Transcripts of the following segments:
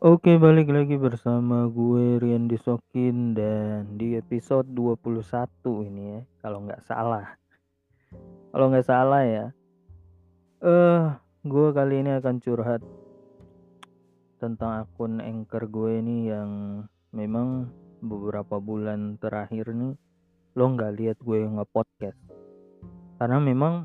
Oke, balik lagi bersama gue Rian Disokin dan di episode 21 ini ya, kalau nggak salah. Kalau nggak salah ya. Eh, gue kali ini akan curhat tentang akun Anchor gue ini yang memang beberapa bulan terakhir nih lo nggak lihat gue nge-podcast. Karena memang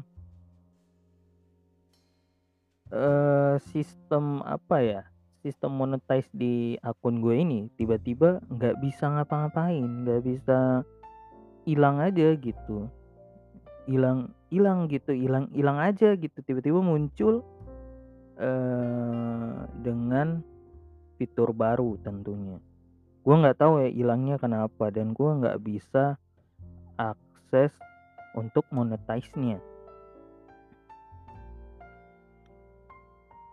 eh sistem apa ya? Sistem monetize di akun gue ini tiba-tiba nggak bisa ngapa-ngapain, nggak bisa hilang aja gitu. Hilang hilang gitu, hilang hilang aja gitu. Tiba-tiba muncul eh dengan fitur baru tentunya. Gue nggak tahu ya hilangnya kenapa dan gue nggak bisa akses untuk monetize-nya.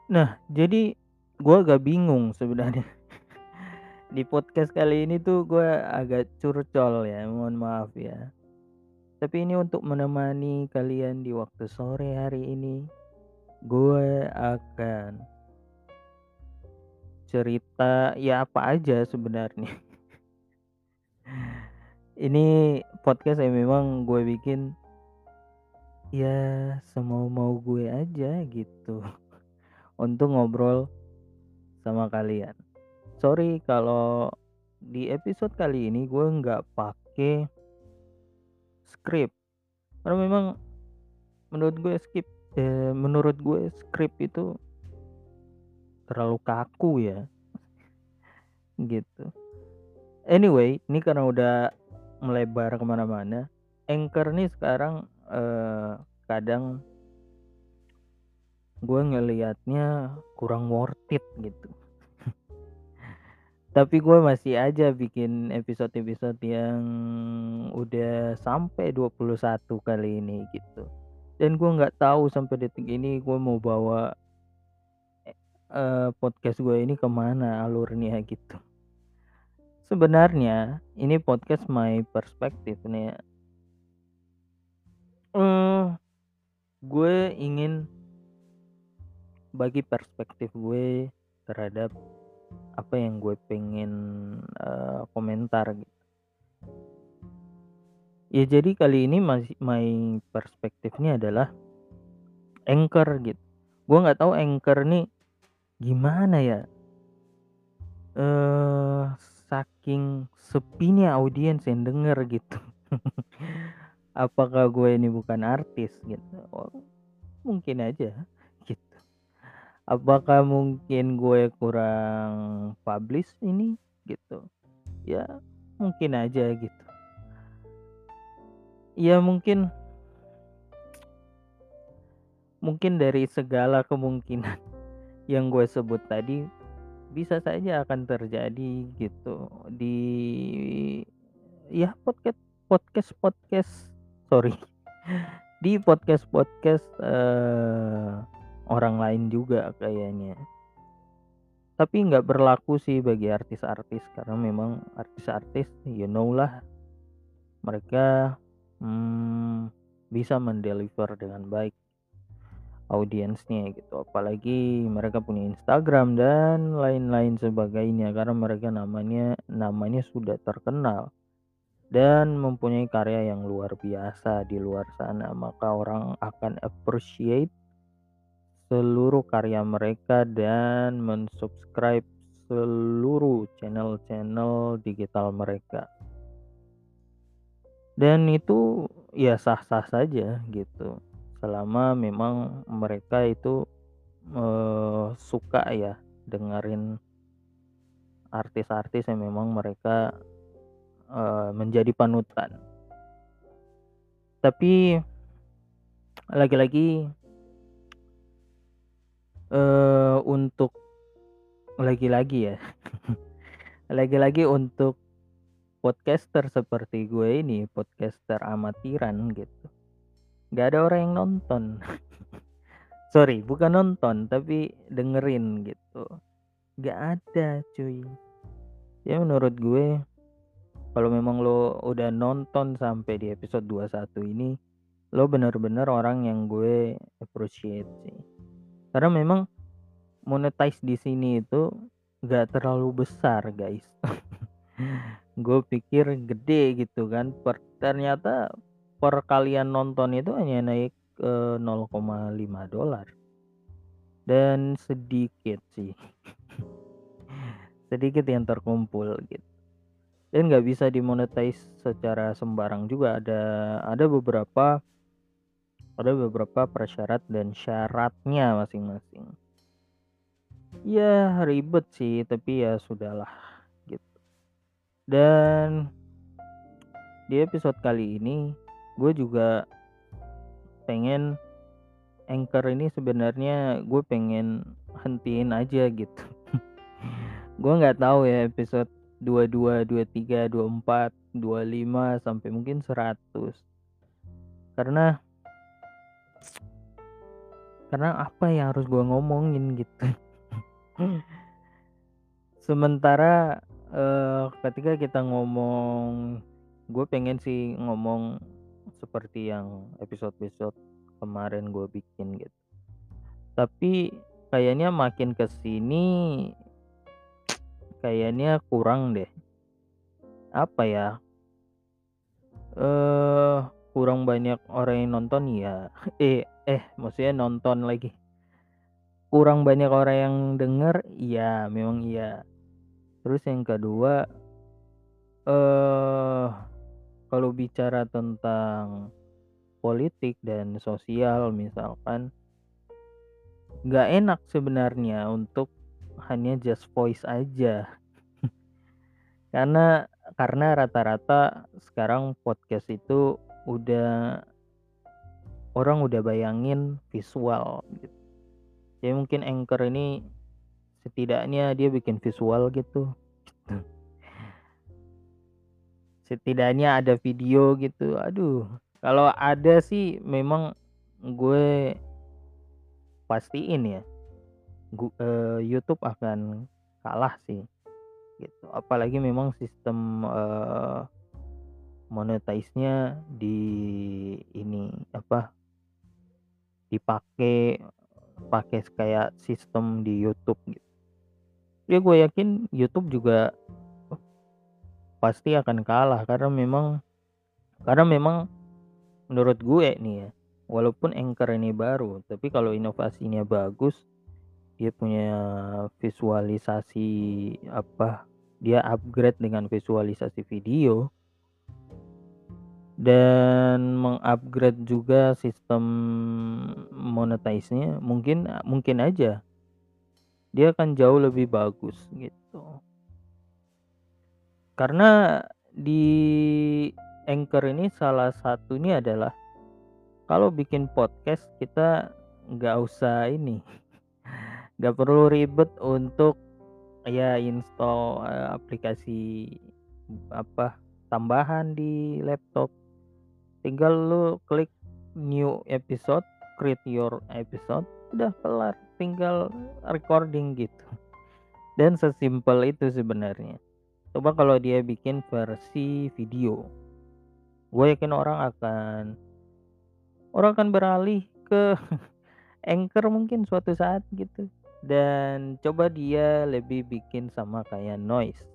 Nah, jadi gue agak bingung sebenarnya. Di podcast kali ini tuh gue agak curcol ya, mohon maaf ya. Tapi ini untuk menemani kalian di waktu sore hari ini, gue akan cerita ya apa aja sebenarnya. ini podcast yang memang gue bikin ya semau mau gue aja gitu untuk ngobrol sama kalian. Sorry kalau di episode kali ini gue nggak pakai script. Karena memang menurut gue skip eh, menurut gue script itu terlalu kaku ya. Gitu. Anyway ini karena udah melebar ke mana-mana anchor nih sekarang eh, kadang gue ngelihatnya kurang worth it gitu. Tapi gue masih aja bikin episode-episode yang udah sampai 21 kali ini gitu. Dan gue nggak tahu sampai detik ini gue mau bawa eh, podcast gue ini ke mana alurnya gitu. Sebenarnya ini podcast my perspektif nih ya. Eh, gue ingin bagi perspektif gue terhadap apa yang gue pengen uh, komentar gitu. Ya jadi kali ini masih my perspektifnya adalah anchor gitu. Gue nggak tahu anchor nih gimana ya. Eh uh, saking sepinya audiens yang denger gitu. Apakah gue ini bukan artis gitu? Oh, mungkin aja. Apakah mungkin gue kurang publish ini gitu? Ya mungkin aja gitu. Ya mungkin mungkin dari segala kemungkinan yang gue sebut tadi bisa saja akan terjadi gitu di ya podcast podcast podcast sorry di podcast podcast uh, orang lain juga kayaknya. Tapi nggak berlaku sih bagi artis-artis karena memang artis-artis you know lah mereka hmm, bisa mendeliver dengan baik audiensnya gitu. Apalagi mereka punya Instagram dan lain-lain sebagainya karena mereka namanya namanya sudah terkenal dan mempunyai karya yang luar biasa di luar sana. Maka orang akan appreciate seluruh karya mereka dan mensubscribe seluruh channel-channel digital mereka dan itu ya sah-sah saja gitu selama memang mereka itu uh, suka ya dengerin artis-artis yang memang mereka uh, menjadi panutan. Tapi lagi-lagi uh, untuk lagi-lagi ya, lagi-lagi untuk podcaster seperti gue ini, podcaster amatiran gitu. Nggak ada orang yang nonton. Sorry bukan nonton tapi dengerin gitu. Nggak ada cuy. Ya menurut gue kalau memang lo udah nonton sampai di episode 21 ini lo bener-bener orang yang gue appreciate sih karena memang monetize di sini itu nggak terlalu besar guys. Gue pikir gede gitu kan, per ternyata per kalian nonton itu hanya naik, eee, $0,5 dan sedikit sih. Sedikit yang terkumpul gitu. Dan nggak bisa di-monetize secara sembarang juga, ada ada beberapa ada beberapa persyarat dan syaratnya masing-masing. Ya ribet sih, tapi ya sudahlah gitu. Dan di episode kali ini gue juga pengen Anchor ini sebenarnya gue pengen hentiin aja gitu. Gue nggak tahu ya episode 22, 23, 24, 25, sampai mungkin 100. Karena karena apa yang harus gue ngomongin gitu. Sementara, eee, ketika kita ngomong gue pengen sih ngomong seperti yang episode-episode kemarin gue bikin gitu. Tapi kayaknya makin ke sini kayaknya kurang deh. Apa ya? Eee, kurang banyak orang yang nonton ya eh eh, maksudnya nonton lagi. Kurang banyak orang yang denger, iya memang iya. Terus yang kedua eee, kalau bicara tentang politik dan sosial misalkan nggak enak sebenarnya untuk hanya just voice aja. Karena karena rata-rata sekarang podcast itu udah orang udah bayangin visual gitu. Jadi mungkin Anchor ini setidaknya dia bikin visual gitu. Setidaknya ada video gitu. Aduh, kalau ada sih memang gue pastiin ya. Gu eee, YouTube akan kalah sih gitu. Apalagi memang sistem, eee, monetize-nya di ini apa dipakai pakai kayak sistem di YouTube gitu. Ya gue yakin YouTube juga pasti akan kalah karena memang karena memang menurut gue nih ya, walaupun Anchor ini baru, tapi kalau inovasinya bagus, dia punya visualisasi apa, dia upgrade dengan visualisasi video dan meng-upgrade juga sistem monetize-nya, mungkin mungkin aja dia akan jauh lebih bagus gitu. Karena di Anchor ini salah satunya adalah kalau bikin podcast kita nggak usah ini, nggak perlu ribet untuk ya install, eee, aplikasi apa, tambahan di laptop. Tinggal lu klik new episode, create your episode, udah kelar, tinggal recording gitu. Dan sesimpel itu sebenarnya. Coba kalau dia bikin versi video. Gue yakin orang akan orang akan beralih ke Anchor mungkin suatu saat gitu. Dan coba dia lebih bikin sama kayak Noise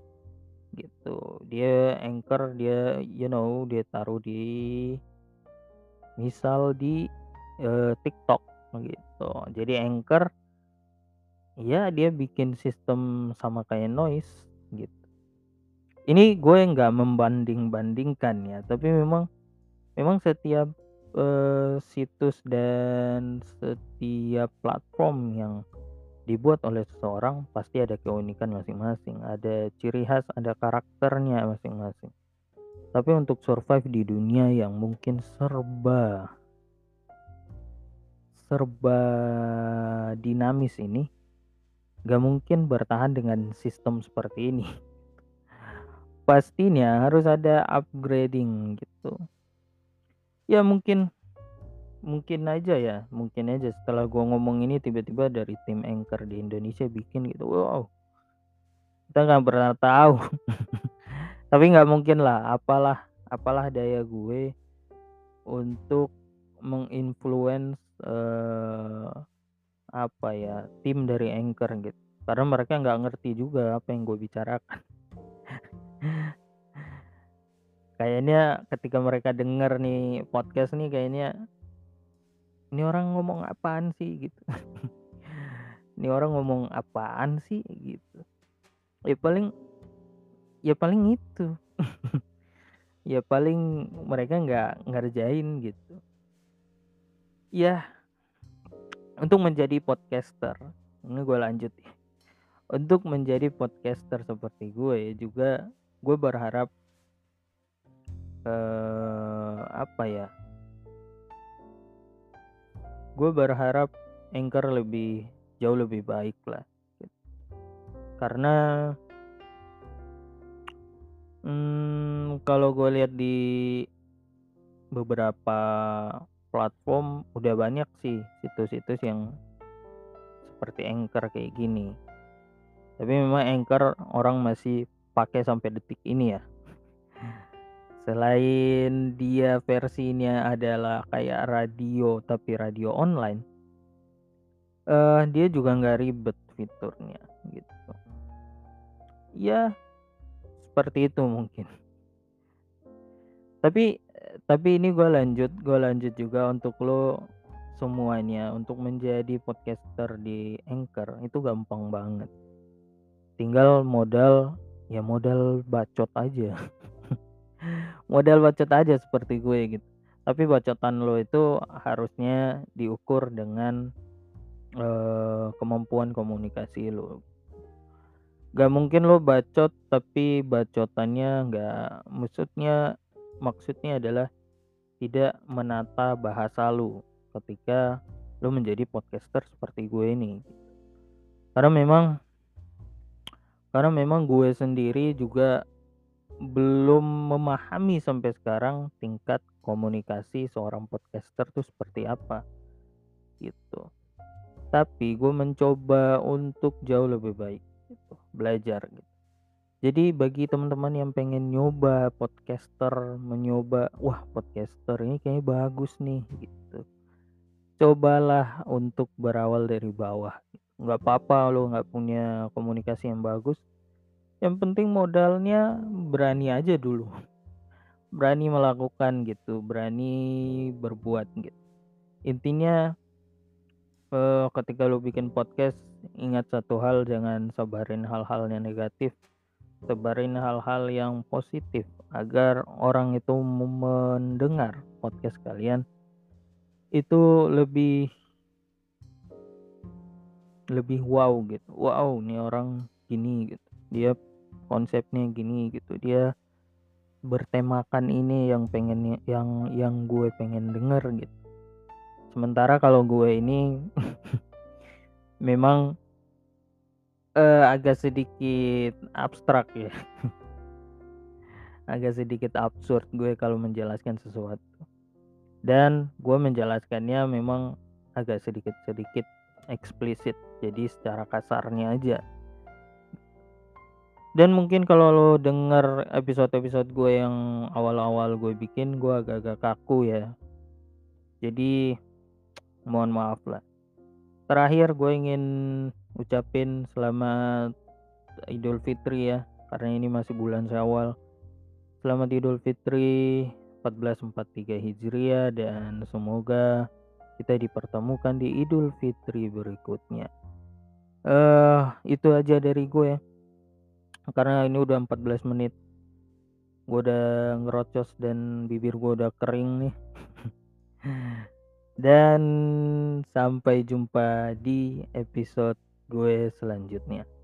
gitu. Dia Anchor dia you know, dia taruh di misal di, eee, TikTok gitu. Jadi Anchor ya dia bikin sistem sama kayak Noise gitu. Ini gue nggak membanding-bandingkan ya, tapi memang memang setiap, eee, situs dan setiap platform yang dibuat oleh seseorang pasti ada keunikan masing-masing, ada ciri khas, ada karakternya masing-masing. Tapi untuk survive di dunia yang mungkin serba serba dinamis ini, nggak mungkin bertahan dengan sistem seperti ini. Pastinya harus ada upgrading gitu. Ya mungkin mungkin aja ya, mungkin aja setelah gua ngomong ini tiba-tiba dari tim Anchor di Indonesia bikin gitu, wow. Kita nggak pernah tahu. Tapi nggak mungkin lah, apalah apalah daya gue untuk meng-influence, eee, apa ya, tim dari Anchor gitu. Karena mereka nggak ngerti juga apa yang gue bicarakan. Kayaknya ketika mereka denger nih podcast nih kayaknya "Ini orang ngomong apaan sih?" Gitu. "Ini orang ngomong apaan sih?" Gitu. Ya paling ya paling itu. Ya paling mereka nggak ngerjain gitu. Ya untuk menjadi podcaster, ini gue lanjut ya. Untuk menjadi podcaster seperti gue juga gue berharap eee, apa ya gue berharap Anchor lebih jauh lebih baik lah gitu. Karena mmm, kalau gue lihat di beberapa platform udah banyak sih situs-situs yang seperti Anchor kayak gini. Tapi memang Anchor orang masih pakai sampai detik ini ya. Selain dia versinya adalah kayak radio tapi radio online eee, dia juga nggak ribet fiturnya gitu. Ya seperti itu mungkin. Tapi tapi ini gue lanjut gue lanjut juga untuk lo semuanya untuk menjadi podcaster di Anchor itu gampang banget. Tinggal modal ya modal bacot aja. Modal bacot aja seperti gue gitu. Tapi bacotan lo itu harusnya diukur dengan eee, kemampuan komunikasi lo. Nggak mungkin lo bacot tapi bacotannya nggak maksudnya maksudnya adalah tidak menata bahasa lo ketika lo menjadi podcaster seperti gue ini. Karena memang karena memang gue sendiri juga belum memahami sampai sekarang tingkat komunikasi seorang podcaster tuh seperti apa, gitu. Tapi gue mencoba untuk jauh lebih baik gitu, belajar gitu. Jadi bagi teman-teman yang pengen nyoba podcaster, menyoba, "Wah podcaster ini kayaknya bagus nih," gitu. Cobalah untuk berawal dari bawah, nggak apa-apa lo nggak punya komunikasi yang bagus, yang penting modalnya berani aja dulu. Berani melakukan gitu, berani berbuat gitu. Intinya eee, ketika lo bikin podcast ingat satu hal jangan sebarin hal-hal yang negatif, sebarin hal-hal yang positif agar orang itu mendengar podcast kalian. Itu lebih lebih wow gitu, "Wow nih orang gini," gitu, "dia konsepnya gini," gitu, "dia bertemakan ini yang pengen yang yang gue pengen denger," gitu. Sementara kalau gue ini memang eee, agak sedikit abstrak ya. Agak sedikit absurd gue kalau menjelaskan sesuatu. Dan gue menjelaskannya memang agak sedikit-sedikit eksplisit, jadi secara kasarnya aja. Dan mungkin kalau lo denger episode-episode gue yang awal-awal gue bikin gue agak-agak kaku ya. Jadi mohon maaf lah. Terakhir gue ingin ucapin selamat Idul Fitri ya, karena ini masih bulan Syawal. Selamat Idul Fitri 1443 Hijriah dan semoga kita dipertemukan di Idul Fitri berikutnya. Eh, itu aja dari gue ya. Karena ini udah 14 menit. Gue udah ngerocos dan bibir gue udah kering nih. Dan sampai jumpa di episode gue selanjutnya.